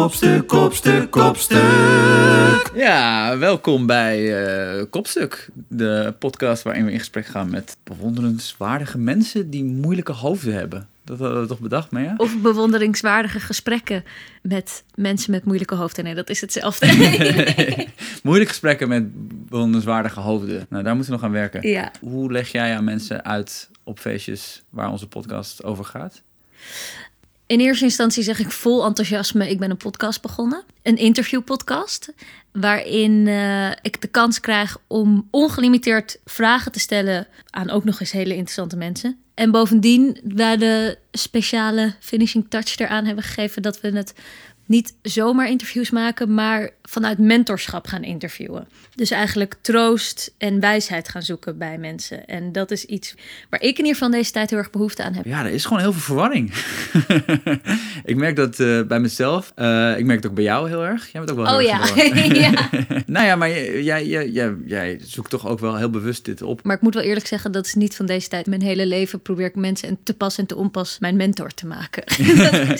Kopstuk, kopstuk, kopstuk. Ja, welkom bij eh, Kopstuk, de podcast waarin we in gesprek gaan met bewonderenswaardige mensen die moeilijke hoofden hebben. Dat hadden we toch bedacht, Mea? Of bewonderingswaardige gesprekken met mensen met moeilijke hoofden. Nee, dat is hetzelfde. Moeilijke gesprekken met bewonderenswaardige hoofden. Nou, daar moeten we nog aan werken. ja. Hoe leg jij aan mensen uit op feestjes waar onze podcast over gaat? In eerste instantie zeg ik vol enthousiasme: ik ben een podcast begonnen. Een interviewpodcast. Waarin eh, ik de kans krijg om ongelimiteerd vragen te stellen aan ook nog eens hele interessante mensen. En bovendien, wij de speciale finishing touch eraan hebben gegeven dat we het niet zomaar interviews maken, maar vanuit mentorschap gaan interviewen. Dus eigenlijk troost en wijsheid gaan zoeken bij mensen. En dat is iets waar ik in ieder geval deze tijd heel erg behoefte aan heb. Ja, er is gewoon heel veel verwarring. ik merk dat eh, bij mezelf. Eh, ik merk het ook bij jou heel erg. Jij bent ook wel heel Oh erg ja. ja. nou ja, maar jij, jij, jij, jij, jij zoekt toch ook wel heel bewust dit op. Maar ik moet wel eerlijk zeggen, dat is niet van deze tijd. Mijn hele leven probeer ik mensen en te pas en te onpas mijn mentor te maken.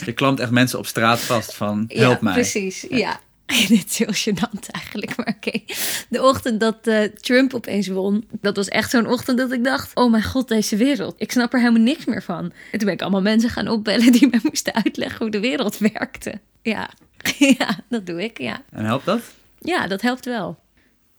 Je klampt echt mensen op straat vast van help ja, mij. precies. Ja. Dit is heel gênant eigenlijk, maar oké. De ochtend dat eh, Trump opeens won, dat was echt zo'n ochtend dat ik dacht... oh mijn god, deze wereld. Ik snap er helemaal niks meer van. En toen ben ik allemaal mensen gaan opbellen die me moesten uitleggen hoe de wereld werkte. Ja, ja dat doe ik, ja. En helpt dat? Ja, dat helpt wel.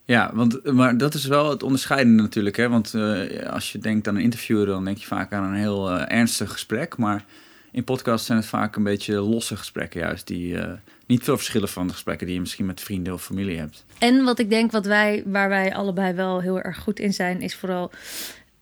Ja, want, maar dat is wel het onderscheidende natuurlijk. Hè? Want eh, als je denkt aan een interviewer, dan denk je vaak aan een heel eh, ernstig gesprek. Maar in podcasts zijn het vaak een beetje losse gesprekken juist. Die eh, niet veel verschillen van de gesprekken die je misschien met vrienden of familie hebt. En wat ik denk, wat wij, waar wij allebei wel heel erg goed in zijn, is vooral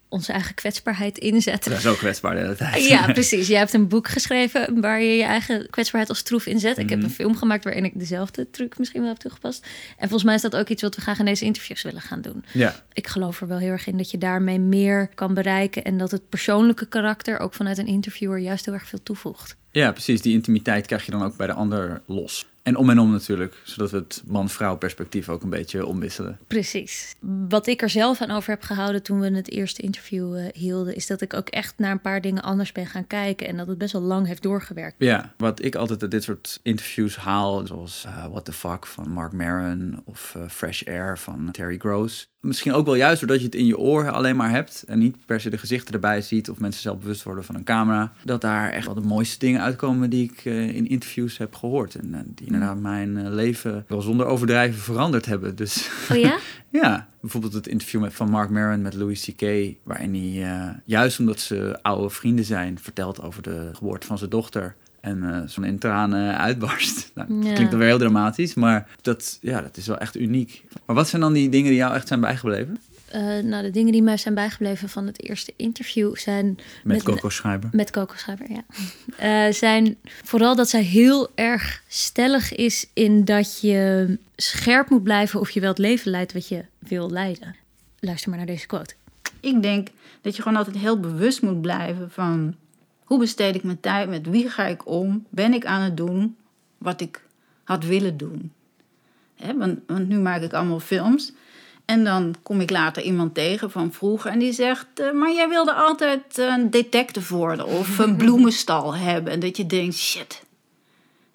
onze eigen kwetsbaarheid inzetten. Dat is ook kwetsbaar de hele tijd. Ja, precies. Jij hebt een boek geschreven waar je je eigen kwetsbaarheid als troef inzet. Ik heb Mhm. een film gemaakt waarin ik dezelfde truc misschien wel heb toegepast. En volgens mij is dat ook iets wat we graag in deze interviews willen gaan doen. Ja, Ik geloof er wel heel erg in dat je daarmee meer kan bereiken. En dat het persoonlijke karakter ook vanuit een interviewer juist heel erg veel toevoegt. Ja, precies. Die intimiteit krijg je dan ook bij de ander los. En om en om natuurlijk, zodat we het man-vrouw perspectief ook een beetje omwisselen. Precies. Wat ik er zelf aan over heb gehouden toen we het eerste interview eh, hielden, is dat ik ook echt naar een paar dingen anders ben gaan kijken. En dat het best wel lang heeft doorgewerkt. Ja, wat ik altijd uit dit soort interviews haal, zoals eh, What the Fuck van Mark Maron of eh, Fresh Air van Terry Gross. Misschien ook wel juist doordat je het in je oor alleen maar hebt en niet per se de gezichten erbij ziet of mensen zelf bewust worden van een camera. Dat daar echt wel de mooiste dingen uitkomen die ik eh, in interviews heb gehoord. En eh, die inderdaad mijn eh, leven wel zonder overdrijven veranderd hebben. Dus Oh ja? ja, bijvoorbeeld het interview met, van Mark Maron met Louis C.K. Waarin hij, juist omdat ze oude vrienden zijn, vertelt over de geboorte van zijn dochter. En zo'n in tranen uitbarst. Nou, dat Ja. klinkt dan weer heel dramatisch, maar dat, ja, dat is wel echt uniek. Maar wat zijn dan die dingen die jou echt zijn bijgebleven? Eh, nou, de dingen die mij zijn bijgebleven van het eerste interview zijn Met, Met- Coco met Coco ja. Eh, zijn vooral dat zij heel erg stellig is in dat je scherp moet blijven of je wel het leven leidt wat je wil leiden. Luister maar naar deze quote. Ik denk dat je gewoon altijd heel bewust moet blijven van hoe besteed ik mijn tijd, met wie ga ik om, ben ik aan het doen wat ik had willen doen. Hè, want, want nu maak ik allemaal films en dan kom ik later iemand tegen van vroeger en die zegt, eh, maar jij wilde altijd een detective worden of een bloemenstal hebben. En dat je denkt, shit,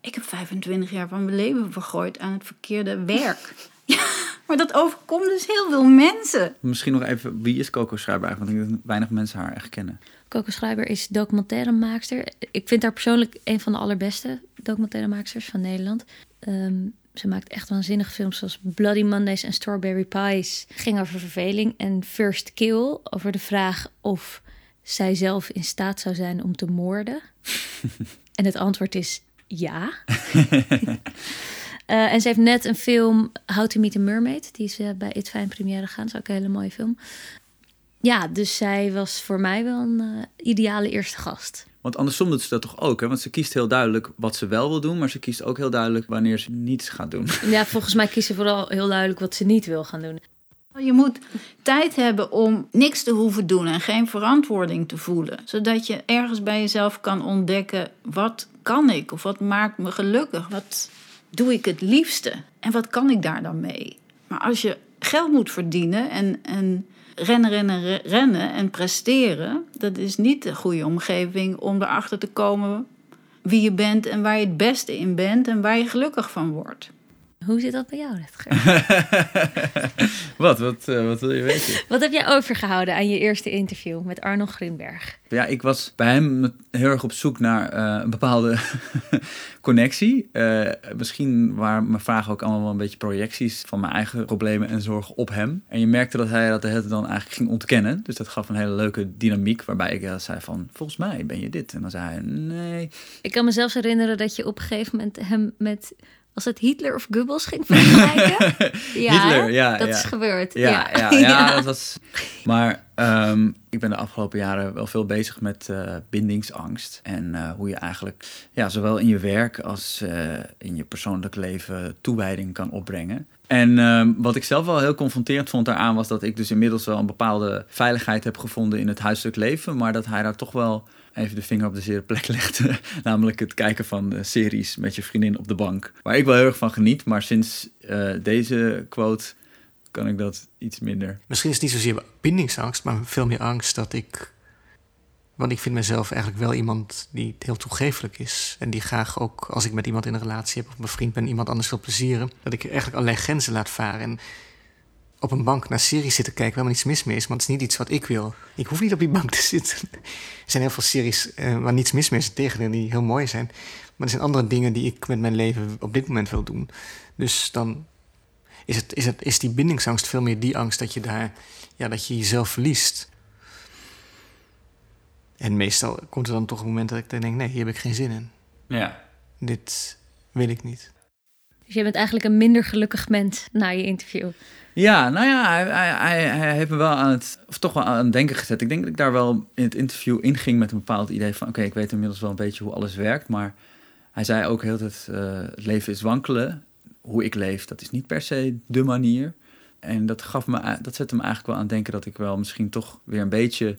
ik heb 25 jaar van mijn leven vergooid aan het verkeerde werk. Ja, maar dat overkomt dus heel veel mensen. Misschien nog even, wie is Coco Schreiber eigenlijk? Want ik denk dat weinig mensen haar echt kennen. Coco Schrijver is documentairemaakster. Ik vind haar persoonlijk een van de allerbeste documentairemaaksters van Nederland. Ehm, ze maakt echt waanzinnige films zoals Bloody Mondays en Strawberry Pies. Ging over verveling. En First Kill over de vraag of zij zelf in staat zou zijn om te moorden. en het antwoord is ja. Eh, en ze heeft net een film, How to Meet a Mermaid. Die is bij It Fine première gegaan. Dat is ook een hele mooie film. Ja, dus zij was voor mij wel een eh, ideale eerste gast. Want andersom doet ze dat toch ook, hè? Want ze kiest heel duidelijk wat ze wel wil doen, maar ze kiest ook heel duidelijk wanneer ze niets gaat doen. Ja, volgens mij kiest ze vooral heel duidelijk wat ze niet wil gaan doen. Je moet tijd hebben om niks te hoeven doen en geen verantwoording te voelen. Zodat je ergens bij jezelf kan ontdekken: wat kan ik of wat maakt me gelukkig? Wat doe ik het liefste? En wat kan ik daar dan mee? Maar als je geld moet verdienen en, en rennen, rennen, re- rennen en presteren, dat is niet de goede omgeving om erachter te komen wie je bent en waar je het beste in bent en waar je gelukkig van wordt. Hoe zit dat bij jou, Rutger? wat, wat, eh, wat wil je weten? Wat heb jij overgehouden aan je eerste interview met Arno Grunberg? Ja, ik was bij hem heel erg op zoek naar eh, een bepaalde connectie. Eh, misschien waren mijn vragen ook allemaal wel een beetje projecties van mijn eigen problemen en zorgen op hem. En je merkte dat hij dat de hele dan eigenlijk ging ontkennen. Dus dat gaf een hele leuke dynamiek waarbij ik uh, zei van, volgens mij ben je dit. En dan zei hij, nee. Ik kan me zelfs herinneren dat je op een gegeven moment hem met als het Hitler of Goebbels ging vergelijken? ja, Hitler, ja. Dat ja. is gebeurd. Ja, ja, ja, ja, dat was... Maar um, ik ben de afgelopen jaren wel veel bezig met uh, bindingsangst. En uh, hoe je eigenlijk ja, zowel in je werk als uh, in je persoonlijk leven toewijding kan opbrengen. En um, wat ik zelf wel heel confronterend vond daaraan was dat ik dus inmiddels wel een bepaalde veiligheid heb gevonden in het huiselijk leven. Maar dat hij daar toch wel even de vinger op de zere plek legde. Namelijk het kijken van de series met je vriendin op de bank. Waar ik wel heel erg van geniet. Maar sinds uh, deze quote kan ik dat iets minder. Misschien is het niet zozeer bindingsangst, maar veel meer angst dat ik. Want ik vind mezelf eigenlijk wel iemand die heel toegefelijk is. En die graag ook, als ik met iemand in een relatie heb of mijn vriend ben, iemand anders wil plezieren. Dat ik eigenlijk allerlei grenzen laat varen. En op een bank naar series zitten kijken waar niets mis mee is. Want het is niet iets wat ik wil. Ik hoef niet op die bank te zitten. Er zijn heel veel series uh, waar niets mis mee is. Tegen die heel mooi zijn. Maar er zijn andere dingen die ik met mijn leven op dit moment wil doen. Dus dan is, het, is, het, is die bindingsangst veel meer die angst dat je daar... Ja, dat je jezelf verliest. En meestal komt er dan toch een moment dat ik denk... Nee, hier heb ik geen zin in. Ja. Dit wil ik niet. Dus je bent eigenlijk een minder gelukkig mens na je interview. Ja, nou ja, hij, heeft me wel aan het, of toch wel aan het denken gezet. Ik denk dat ik daar wel in het interview inging met een bepaald idee van... oké, ik weet inmiddels wel een beetje hoe alles werkt, maar hij zei ook heel tijd... Uh, het leven is wankelen. Hoe ik leef, dat is niet per se de manier. En dat, gaf me, dat zette me eigenlijk wel aan het denken dat ik wel misschien toch weer een beetje...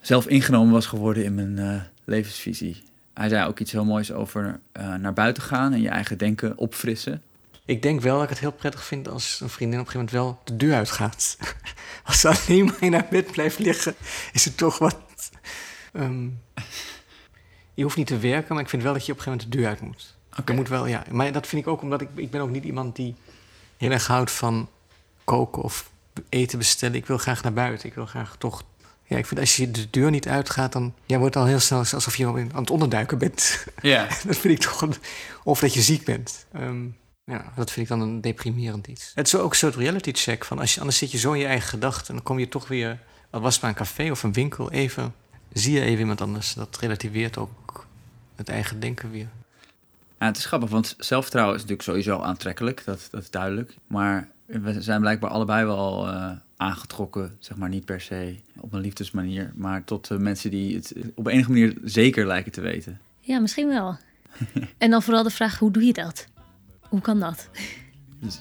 zelf ingenomen was geworden in mijn uh, levensvisie. Hij zei ook iets heel moois over uh, naar buiten gaan en je eigen denken opfrissen. Ik denk wel dat ik het heel prettig vind als een vriendin op een gegeven moment wel de deur uitgaat. als ze alleen maar in haar bed blijft liggen, is het toch wat. Um, je hoeft niet te werken, maar ik vind wel dat je op een gegeven moment de deur uit moet. Okay. moet wel, ja. Maar dat vind ik ook omdat ik, ik ben ook niet iemand die heel erg houdt van koken of eten bestellen. Ik wil graag naar buiten. Ik wil graag toch. Ja, ik vind als je de deur niet uitgaat, dan ja, wordt het al heel snel alsof je aan het onderduiken bent. Ja. dat vind ik toch. Of dat je ziek bent. Um, ja, dat vind ik dan een deprimerend iets. Het is ook een soort reality check. Van als je, anders zit je zo in je eigen gedachten. En dan kom je toch weer, al was het maar een café of een winkel, even. Zie je even iemand anders. Dat relativeert ook het eigen denken weer. Ja, het is grappig, want zelfvertrouwen is natuurlijk sowieso aantrekkelijk. Dat, dat is duidelijk. Maar we zijn blijkbaar allebei wel uh, aangetrokken, zeg maar niet per se op een liefdesmanier. Maar tot uh, mensen die het op enige manier zeker lijken te weten. Ja, misschien wel. en dan vooral de vraag, hoe doe je dat? Hoe kan dat?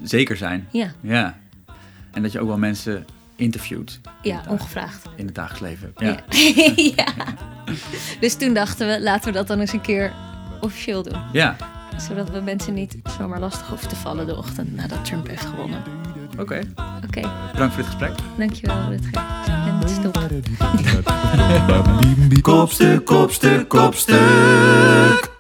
Zeker zijn. Ja. Ja. En dat je ook wel mensen interviewt. Ja, ongevraagd. In het dagelijks leven. Ja. Ja. ja. Dus toen dachten we, laten we dat dan eens een keer officieel doen. Ja. Zodat we mensen niet zomaar lastig hoeven te vallen de ochtend nadat Trump heeft gewonnen. Oké. Okay. Oké. Okay. Bedankt voor dit gesprek. Dankjewel, Rutger. En stop. kopstuk, kopstuk, kopstuk.